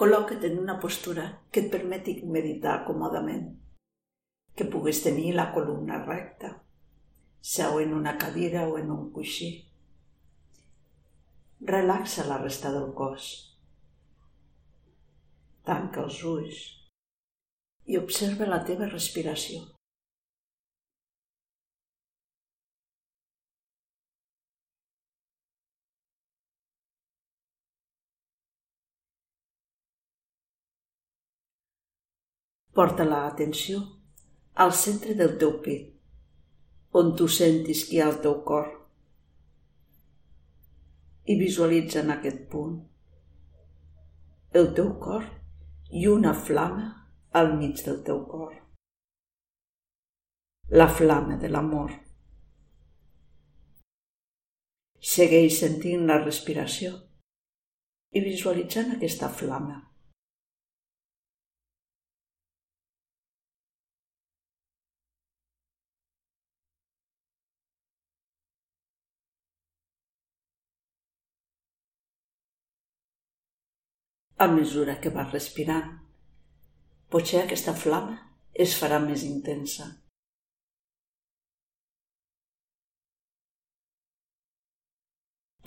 Col·loca't en una postura que et permeti meditar còmodament, que puguis tenir la columna recta, seu en una cadira o en un coixí. Relaxa la resta del cos. Tanca els ulls i observa la teva respiració. Porta l'atenció al centre del teu pit, on tu sentis que hi ha el teu cor. I visualitza en aquest punt el teu cor i una flama al mig del teu cor. La flama de l'amor. Segueix sentint la respiració i visualitzant aquesta flama. A mesura que vas respirant. Potser aquesta flama es farà més intensa.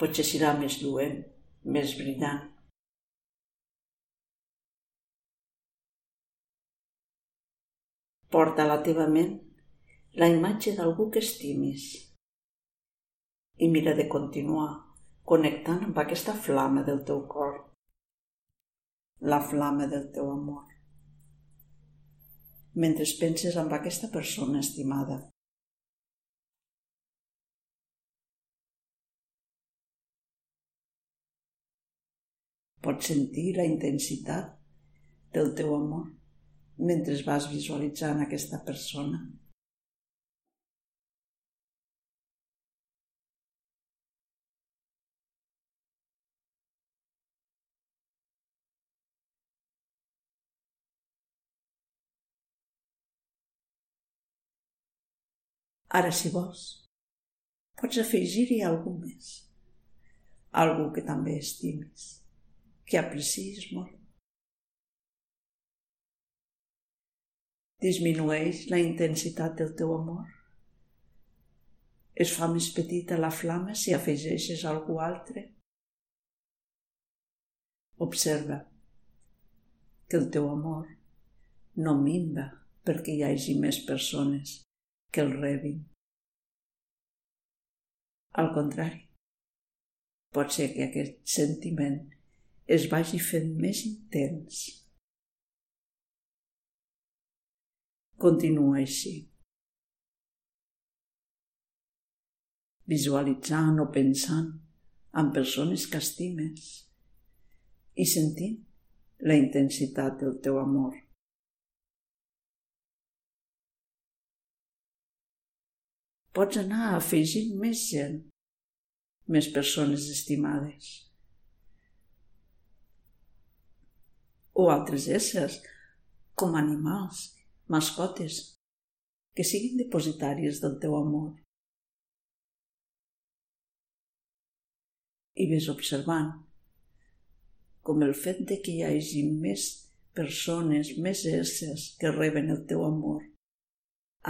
Potser serà més lluent, més brillant. Porta a la teva ment la imatge d'algú que estimis i mira de continuar connectant amb aquesta flama del teu cor la flama del teu amor. Mentre penses en aquesta persona estimada. Pots sentir la intensitat del teu amor mentre vas visualitzant aquesta persona. Ara, si vols, pots afegir-hi algú més. Algú que també estimis, que aprecis molt. Disminueix la intensitat del teu amor. Es fa més petita la flama si afegeixes algú altre. Observa que el teu amor no minva perquè hi hagi més persones que el rebin. Al contrari, pot ser que aquest sentiment es vagi fent més intens. Continua així. Visualitzant o pensant en persones que estimes i sentint la intensitat del teu amor. Pots anar afegint més gent, més persones estimades. O altres éssers, com animals, mascotes, que siguin depositàries del teu amor. I ves observant com el fet de que hi hagi més persones, més éssers que reben el teu amor,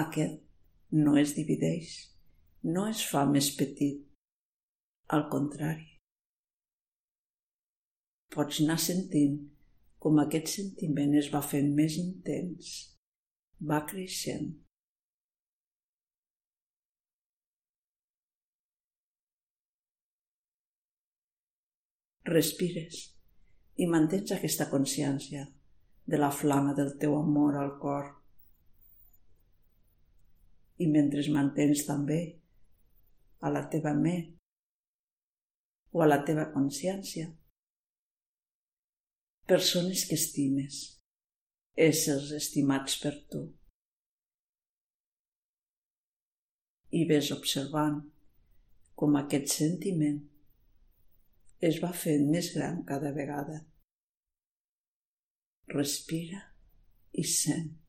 aquest no es divideix, no es fa més petit. Al contrari. Pots anar sentint com aquest sentiment es va fent més intens, va creixent. Respires i mantens aquesta consciència de la flama del teu amor al cor i mentre mantens també a la teva ment o a la teva consciència. Persones que estimes, éssers estimats per tu. I ves observant com aquest sentiment es va fent més gran cada vegada. Respira i sent.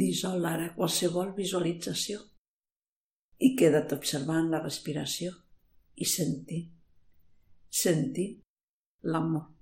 Dissol ara qualsevol visualització i queda't observant la respiració i sentint, sentint l'amor.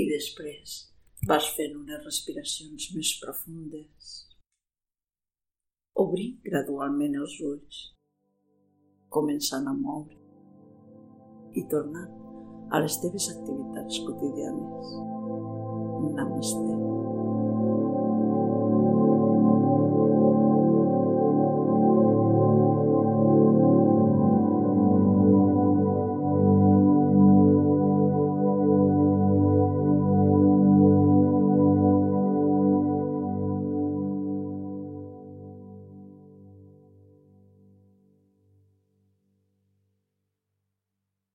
I després vas fent unes respiracions més profundes. Obrir gradualment els ulls, començant a moure i tornant a les teves activitats quotidianes. Namaste.